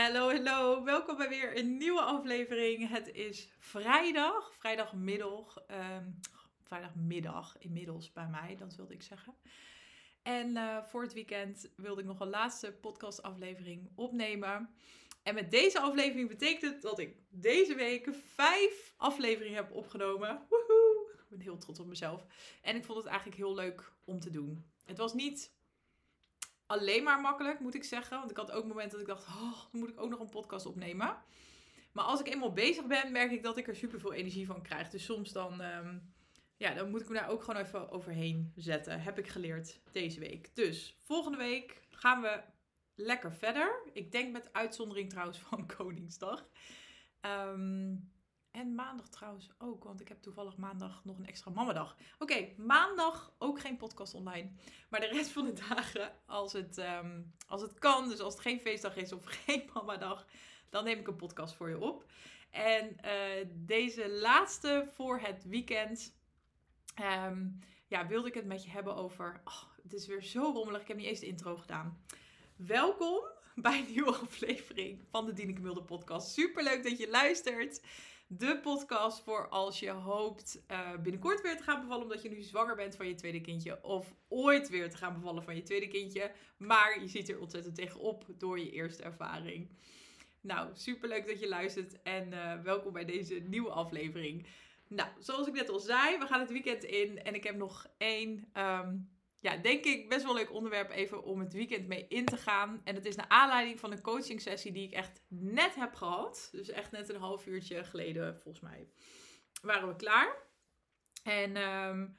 Hallo, hallo. Welkom bij weer een nieuwe aflevering. Het is vrijdag, vrijdagmiddag, ehm, vrijdagmiddag inmiddels bij mij, dat wilde ik zeggen. En eh, voor het weekend wilde ik nog een laatste podcastaflevering opnemen. En met deze aflevering betekent het dat ik deze week vijf afleveringen heb opgenomen. Woehoe! Ik ben heel trots op mezelf. En ik vond het eigenlijk heel leuk om te doen. Het was niet alleen maar makkelijk, moet ik zeggen. Want ik had ook momenten dat ik dacht, oh, dan moet ik ook nog een podcast opnemen. Maar als ik eenmaal bezig ben, merk ik dat ik er super veel energie van krijg. Dus soms dan, ehm, ja, dan moet ik me daar ook gewoon even overheen zetten. Heb ik geleerd deze week. Dus volgende week gaan we lekker verder. Ik denk met uitzondering trouwens van Koningsdag. Ehm, en maandag trouwens ook, want ik heb toevallig maandag nog een extra mamadag. Oké, maandag ook geen podcast online. Maar de rest van de dagen, als het, ehm, als het kan, dus als het geen feestdag is of geen mamadag, dan neem ik een podcast voor je op. En uh, deze laatste voor het weekend, ehm, ja, wilde ik het met je hebben over. Oh, het is weer zo rommelig, ik heb niet eens de intro gedaan. Welkom bij een nieuwe aflevering van de Dieneke Mulder podcast. Super leuk dat je luistert de podcast voor als je hoopt uh, binnenkort weer te gaan bevallen omdat je nu zwanger bent van je tweede kindje of ooit weer te gaan bevallen van je tweede kindje, maar je ziet er ontzettend tegenop door je eerste ervaring. Nou, superleuk dat je luistert en uh, welkom bij deze nieuwe aflevering. Nou, zoals ik net al zei, we gaan het weekend in en ik heb nog één um, ja, denk ik best wel leuk onderwerp even om het weekend mee in te gaan. En het is naar aanleiding van een coaching sessie die ik echt net heb gehad. Dus echt net een half uurtje geleden, volgens mij, waren we klaar. En, um,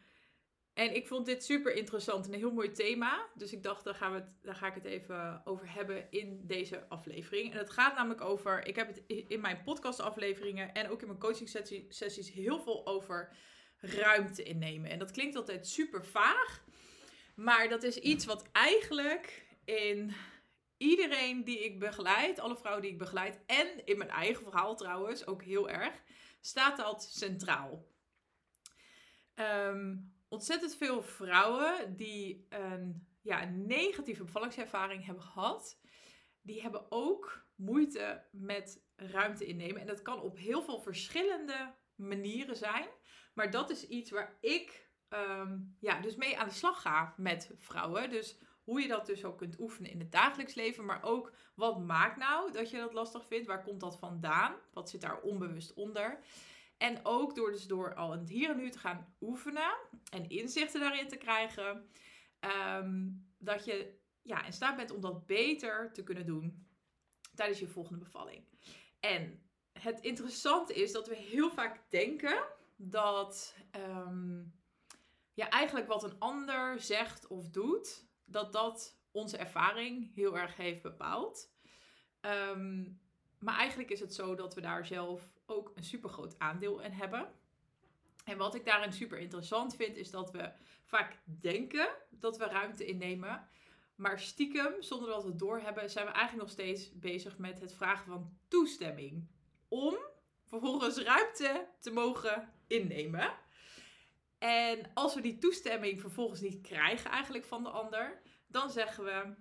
en ik vond dit super interessant en een heel mooi thema. Dus ik dacht, daar, gaan we het, daar ga ik het even over hebben in deze aflevering. En het gaat namelijk over, ik heb het in mijn podcastafleveringen en ook in mijn coaching sessies heel veel over ruimte innemen. En dat klinkt altijd super vaag. Maar dat is iets wat eigenlijk in iedereen die ik begeleid, alle vrouwen die ik begeleid en in mijn eigen verhaal trouwens ook heel erg, staat dat centraal. Um, ontzettend veel vrouwen die een, ja, een negatieve bevallingservaring hebben gehad, die hebben ook moeite met ruimte innemen. En dat kan op heel veel verschillende manieren zijn. Maar dat is iets waar ik um, ja, dus mee aan de slag ga met vrouwen. Dus hoe je dat dus ook kunt oefenen in het dagelijks leven. Maar ook wat maakt nou dat je dat lastig vindt? Waar komt dat vandaan? Wat zit daar onbewust onder? En ook door dus door al het hier en nu te gaan oefenen en inzichten daarin te krijgen. Um, dat je ja, in staat bent om dat beter te kunnen doen tijdens je volgende bevalling. En het interessante is dat we heel vaak denken dat um, ja, eigenlijk wat een ander zegt of doet, dat dat onze ervaring heel erg heeft bepaald. Um, maar eigenlijk is het zo dat we daar zelf ook een super groot aandeel in hebben. En wat ik daarin super interessant vind, is dat we vaak denken dat we ruimte innemen. Maar stiekem, zonder dat we het doorhebben, zijn we eigenlijk nog steeds bezig met het vragen van toestemming. Om vervolgens ruimte te mogen innemen. En als we die toestemming vervolgens niet krijgen eigenlijk van de ander, dan zeggen we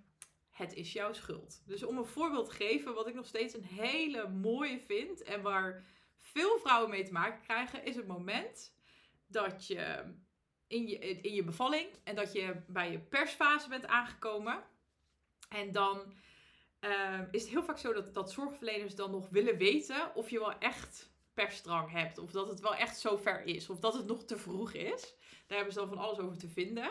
het is jouw schuld. Dus om een voorbeeld te geven, wat ik nog steeds een hele mooie vind en waar veel vrouwen mee te maken krijgen, is het moment dat je in je, in je bevalling en dat je bij je persfase bent aangekomen. En dan uh, is het heel vaak zo dat, dat zorgverleners dan nog willen weten of je wel echt persdrang hebt. Of dat het wel echt zo ver is. Of dat het nog te vroeg is. Daar hebben ze dan van alles over te vinden.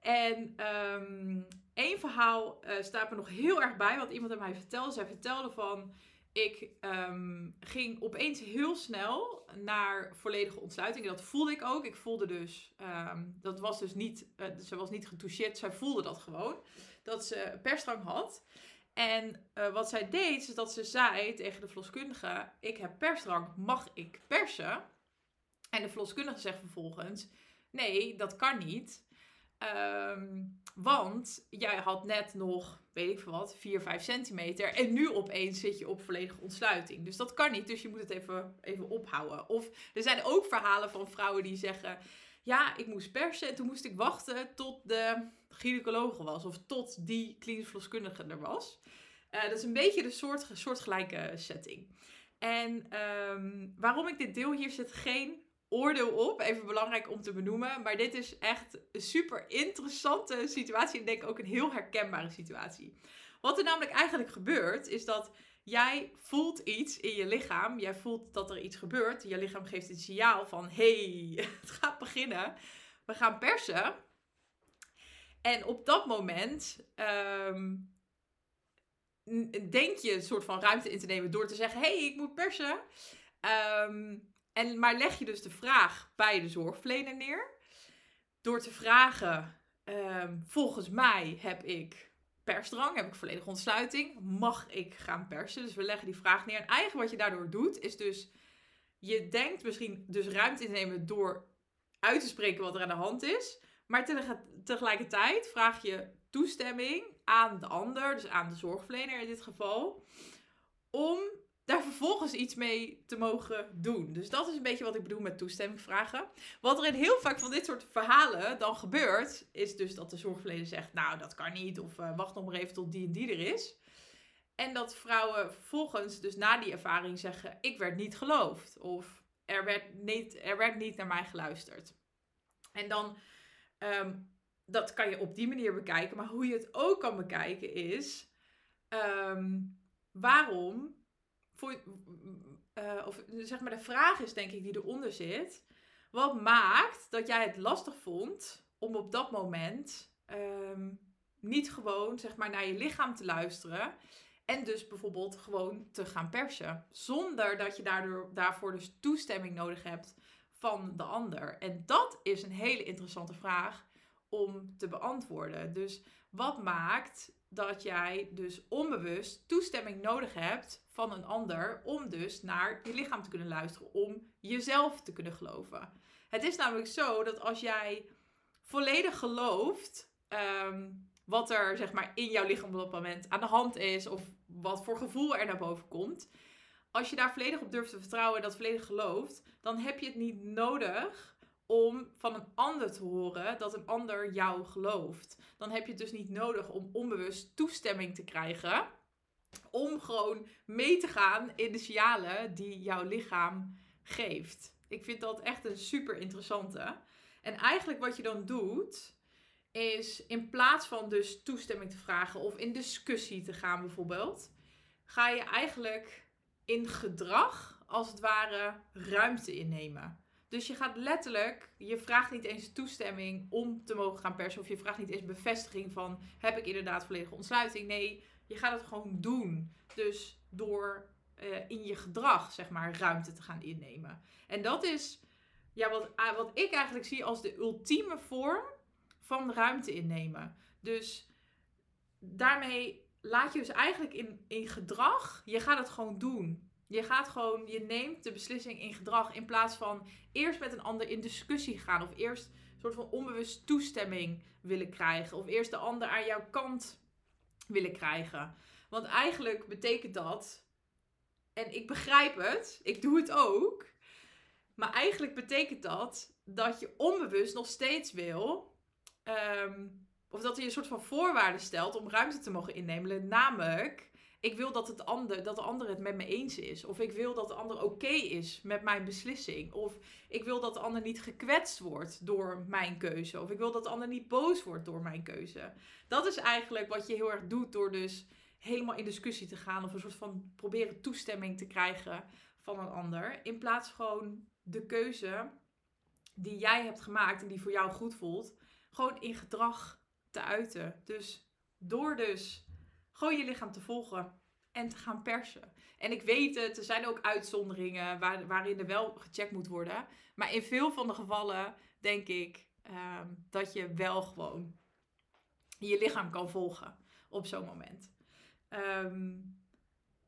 En um, één verhaal uh, staat me nog heel erg bij. Wat iemand aan mij vertelde. Zij vertelde van... Ik um, ging opeens heel snel naar volledige ontsluiting. En dat voelde ik ook. Ik voelde dus... Um, dat was dus niet... Uh, ze was niet getoucheerd. Zij voelde dat gewoon. Dat ze persdrang had. En uh, wat zij deed, is dat ze zei tegen de verloskundige: Ik heb persdrang, mag ik persen? En de verloskundige zegt vervolgens: Nee, dat kan niet. Um, want jij had net nog, weet ik veel wat, 4, 5 centimeter. En nu opeens zit je op volledige ontsluiting. Dus dat kan niet. Dus je moet het even, even ophouden. Of er zijn ook verhalen van vrouwen die zeggen: Ja, ik moest persen. En toen moest ik wachten tot de gynaecoloog was. Of tot die klinisch verloskundige er was. Uh, dat is een beetje de soort, soortgelijke setting. En ehm, waarom ik dit deel, hier zit geen oordeel op. Even belangrijk om te benoemen. Maar dit is echt een super interessante situatie. En denk ook een heel herkenbare situatie. Wat er namelijk eigenlijk gebeurt, is dat jij voelt iets in je lichaam. Jij voelt dat er iets gebeurt. Je lichaam geeft een signaal van: hey, het gaat beginnen. We gaan persen. En op dat moment ehm, denk je een soort van ruimte in te nemen door te zeggen: hey, ik moet persen. Um, en, maar leg je dus de vraag bij de zorgverlener neer. Door te vragen: ehm, volgens mij heb ik persdrang, heb ik volledige ontsluiting. Mag ik gaan persen? Dus we leggen die vraag neer. En eigenlijk wat je daardoor doet, is dus je denkt misschien dus ruimte in te nemen door uit te spreken wat er aan de hand is. Maar tegelijkertijd vraag je toestemming aan de ander, dus aan de zorgverlener in dit geval, om daar vervolgens iets mee te mogen doen. Dus dat is een beetje wat ik bedoel met toestemming vragen. Wat er in heel vaak van dit soort verhalen dan gebeurt, is dus dat de zorgverlener zegt, nou dat kan niet, of uh, wacht nog maar even tot die en die er is. En dat vrouwen vervolgens dus na die ervaring zeggen, ik werd niet geloofd, of er werd niet, er werd niet naar mij geluisterd. En dan, um, dat kan je op die manier bekijken, maar hoe je het ook kan bekijken is, um, waarom voor, uh, of zeg maar de vraag is denk ik die eronder zit. Wat maakt dat jij het lastig vond om op dat moment um, niet gewoon zeg maar naar je lichaam te luisteren. En dus bijvoorbeeld gewoon te gaan persen. Zonder dat je daardoor, daarvoor dus toestemming nodig hebt van de ander. En dat is een hele interessante vraag om te beantwoorden. Dus wat maakt dat jij dus onbewust toestemming nodig hebt van een ander om dus naar je lichaam te kunnen luisteren, om jezelf te kunnen geloven. Het is namelijk zo dat als jij volledig gelooft ehm, wat er zeg maar in jouw lichaam op dat moment aan de hand is of wat voor gevoel er naar boven komt, als je daar volledig op durft te vertrouwen en dat volledig gelooft, dan heb je het niet nodig om van een ander te horen dat een ander jou gelooft. Dan heb je het dus niet nodig om onbewust toestemming te krijgen. Om gewoon mee te gaan in de signalen die jouw lichaam geeft. Ik vind dat echt een super interessante. En eigenlijk wat je dan doet, is in plaats van dus toestemming te vragen of in discussie te gaan bijvoorbeeld, ga je eigenlijk in gedrag als het ware ruimte innemen. Dus je gaat letterlijk, je vraagt niet eens toestemming om te mogen gaan persen. Of je vraagt niet eens bevestiging van, heb ik inderdaad volledige ontsluiting? Nee, je gaat het gewoon doen. Dus door uh, in je gedrag, zeg maar, ruimte te gaan innemen. En dat is ja, wat, uh, wat ik eigenlijk zie als de ultieme vorm van ruimte innemen. Dus daarmee laat je dus eigenlijk in, in gedrag, je gaat het gewoon doen. Je gaat gewoon, je neemt de beslissing in gedrag in plaats van eerst met een ander in discussie gaan of eerst een soort van onbewust toestemming willen krijgen of eerst de ander aan jouw kant willen krijgen. Want eigenlijk betekent dat, en ik begrijp het, ik doe het ook, maar eigenlijk betekent dat dat je onbewust nog steeds wil, ehm, of dat je een soort van voorwaarden stelt om ruimte te mogen innemen, namelijk ik wil dat, het ander, dat de ander het met me eens is. Of ik wil dat de ander oké is met mijn beslissing. Of ik wil dat de ander niet gekwetst wordt door mijn keuze. Of ik wil dat de ander niet boos wordt door mijn keuze. Dat is eigenlijk wat je heel erg doet door dus helemaal in discussie te gaan. Of een soort van proberen toestemming te krijgen van een ander. In plaats gewoon de keuze die jij hebt gemaakt en die voor jou goed voelt. Gewoon in gedrag te uiten. Dus door dus gewoon je lichaam te volgen en te gaan persen. En ik weet het, er zijn ook uitzonderingen waar, waarin er wel gecheckt moet worden. Maar in veel van de gevallen denk ik ehm, dat je wel gewoon je lichaam kan volgen op zo'n moment. Ehm,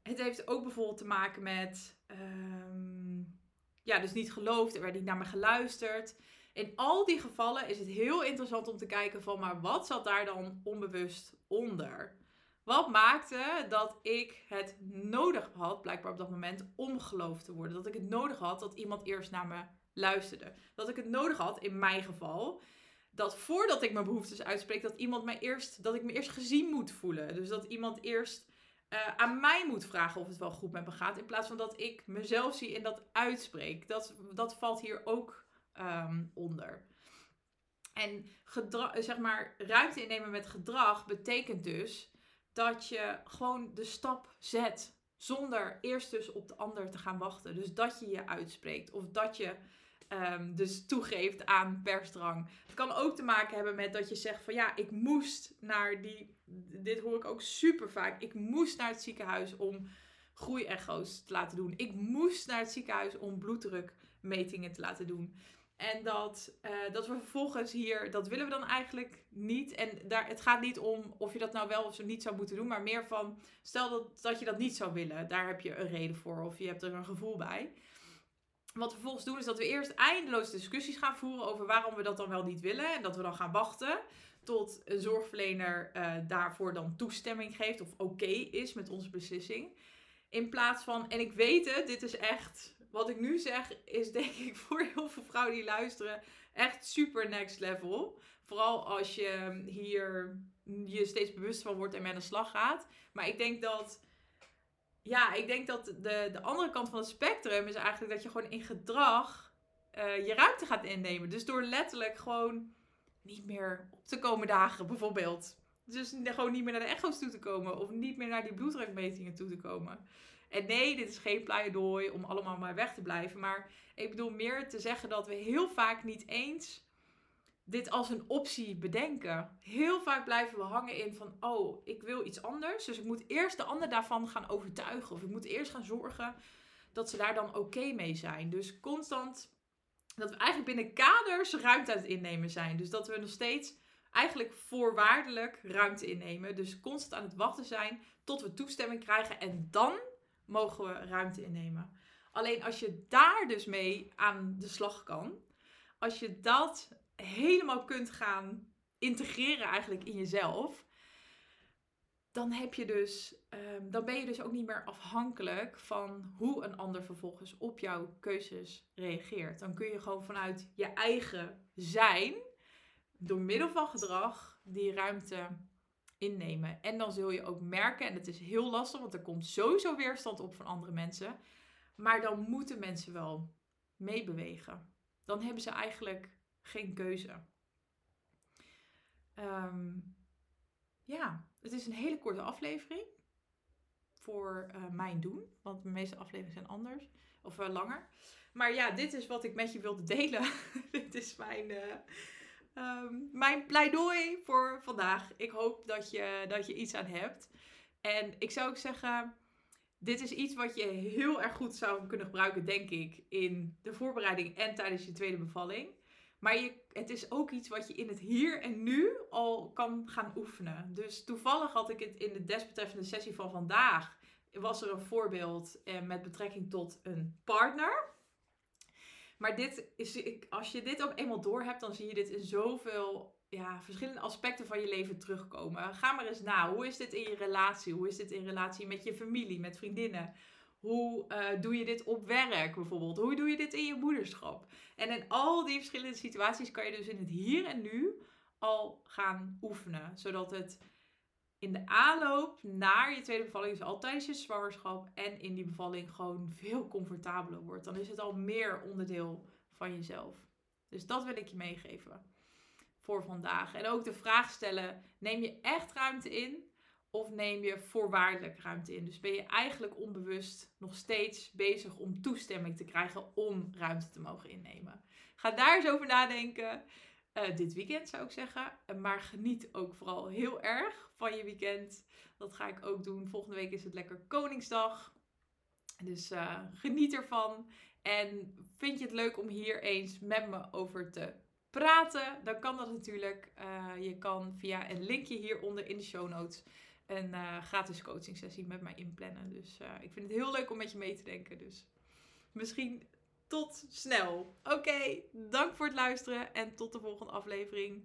het heeft ook bijvoorbeeld te maken met, um, ja, dus niet geloofd, er werd niet naar me geluisterd. In al die gevallen is het heel interessant om te kijken van, maar wat zat daar dan onbewust onder? Wat maakte dat ik het nodig had, blijkbaar op dat moment, om geloofd te worden? Dat ik het nodig had dat iemand eerst naar me luisterde. Dat ik het nodig had, in mijn geval, dat voordat ik mijn behoeftes uitspreek, dat iemand mij eerst, dat ik me eerst gezien moet voelen. Dus dat iemand eerst uh, aan mij moet vragen of het wel goed met me gaat. In plaats van dat ik mezelf zie en dat uitspreek. Dat, dat valt hier ook ehm, onder. En zeg maar, ruimte innemen met gedrag betekent dus dat je gewoon de stap zet. Zonder eerst dus op de ander te gaan wachten. Dus dat je je uitspreekt. Of dat je um, dus toegeeft aan persdrang. Het kan ook te maken hebben met dat je zegt van ja, ik moest naar die. Dit hoor ik ook super vaak. Ik moest naar het ziekenhuis om groeiecho's te laten doen. Ik moest naar het ziekenhuis om bloeddrukmetingen te laten doen. En dat, uh, dat we vervolgens hier, dat willen we dan eigenlijk niet. En daar, het gaat niet om of je dat nou wel of zo niet zou moeten doen, maar meer van, stel dat, dat je dat niet zou willen. Daar heb je een reden voor of je hebt er een gevoel bij. Wat we vervolgens doen is dat we eerst eindeloos discussies gaan voeren over waarom we dat dan wel niet willen. En dat we dan gaan wachten tot een zorgverlener uh, daarvoor dan toestemming geeft of oké is met onze beslissing. In plaats van, en ik weet het, dit is echt, wat ik nu zeg, is denk ik voor heel veel vrouwen die luisteren echt super next level. Vooral als je hier je steeds bewust van wordt en mee aan de slag gaat. Maar ik denk dat ja, ik denk dat de, de andere kant van het spectrum is eigenlijk dat je gewoon in gedrag uh, je ruimte gaat innemen. Dus door letterlijk gewoon niet meer op te komen dagen, bijvoorbeeld. Dus gewoon niet meer naar de echo's toe te komen. Of niet meer naar die bloeddrukmetingen toe te komen. En nee, dit is geen pleidooi om allemaal maar weg te blijven. Maar ik bedoel meer te zeggen dat we heel vaak niet eens dit als een optie bedenken. Heel vaak blijven we hangen in van, oh, ik wil iets anders. Dus ik moet eerst de ander daarvan gaan overtuigen. Of ik moet eerst gaan zorgen dat ze daar dan oké mee zijn. Dus constant dat we eigenlijk binnen kaders ruimte aan het innemen zijn. Dus dat we nog steeds eigenlijk voorwaardelijk ruimte innemen. Dus constant aan het wachten zijn tot we toestemming krijgen. En dan mogen we ruimte innemen. Alleen als je daar dus mee aan de slag kan. Als je dat helemaal kunt gaan integreren eigenlijk in jezelf, dan heb je dus, ehm, dan ben je dus ook niet meer afhankelijk van hoe een ander vervolgens op jouw keuzes reageert. Dan kun je gewoon vanuit je eigen zijn, door middel van gedrag, die ruimte innemen. En dan zul je ook merken, en het is heel lastig, want er komt sowieso weerstand op van andere mensen. Maar dan moeten mensen wel meebewegen. Dan hebben ze eigenlijk geen keuze. Ehm, ja, het is een hele korte aflevering voor uh, mijn doen. Want de meeste afleveringen zijn anders of uh, langer. Maar ja, dit is wat ik met je wilde delen. dit is mijn, uh, um, mijn pleidooi voor vandaag. Ik hoop dat je, dat je iets aan hebt. En ik zou ook zeggen, dit is iets wat je heel erg goed zou kunnen gebruiken, denk ik, in de voorbereiding en tijdens je tweede bevalling. Maar je, het is ook iets wat je in het hier en nu al kan gaan oefenen. Dus toevallig had ik het in de desbetreffende sessie van vandaag. Was er een voorbeeld eh, met betrekking tot een partner. Maar dit is, als je dit ook eenmaal door hebt, dan zie je dit in zoveel ja, verschillende aspecten van je leven terugkomen. Ga maar eens na. Hoe is dit in je relatie? Hoe is dit in relatie met je familie, met vriendinnen? Hoe uh, doe je dit op werk bijvoorbeeld? Hoe doe je dit in je moederschap? En in al die verschillende situaties kan je dus in het hier en nu al gaan oefenen. Zodat het in de aanloop naar je tweede bevalling, dus al tijdens je zwangerschap en in die bevalling gewoon veel comfortabeler wordt. Dan is het al meer onderdeel van jezelf. Dus dat wil ik je meegeven voor vandaag. En ook de vraag stellen: neem je echt ruimte in? Of neem je voorwaardelijk ruimte in? Dus ben je eigenlijk onbewust nog steeds bezig om toestemming te krijgen om ruimte te mogen innemen? Ga daar eens over nadenken. Uh, dit weekend zou ik zeggen. Maar geniet ook vooral heel erg van je weekend. Dat ga ik ook doen. Volgende week is het lekker Koningsdag. Dus uh, geniet ervan. En vind je het leuk om hier eens met me over te praten? Dan kan dat natuurlijk. Uh, je kan via een linkje hieronder in de show notes een uh, gratis coaching sessie met mij inplannen. Dus ik vind het heel leuk om met je mee te denken. Dus misschien tot snel. Oké, dank voor het luisteren en tot de volgende aflevering.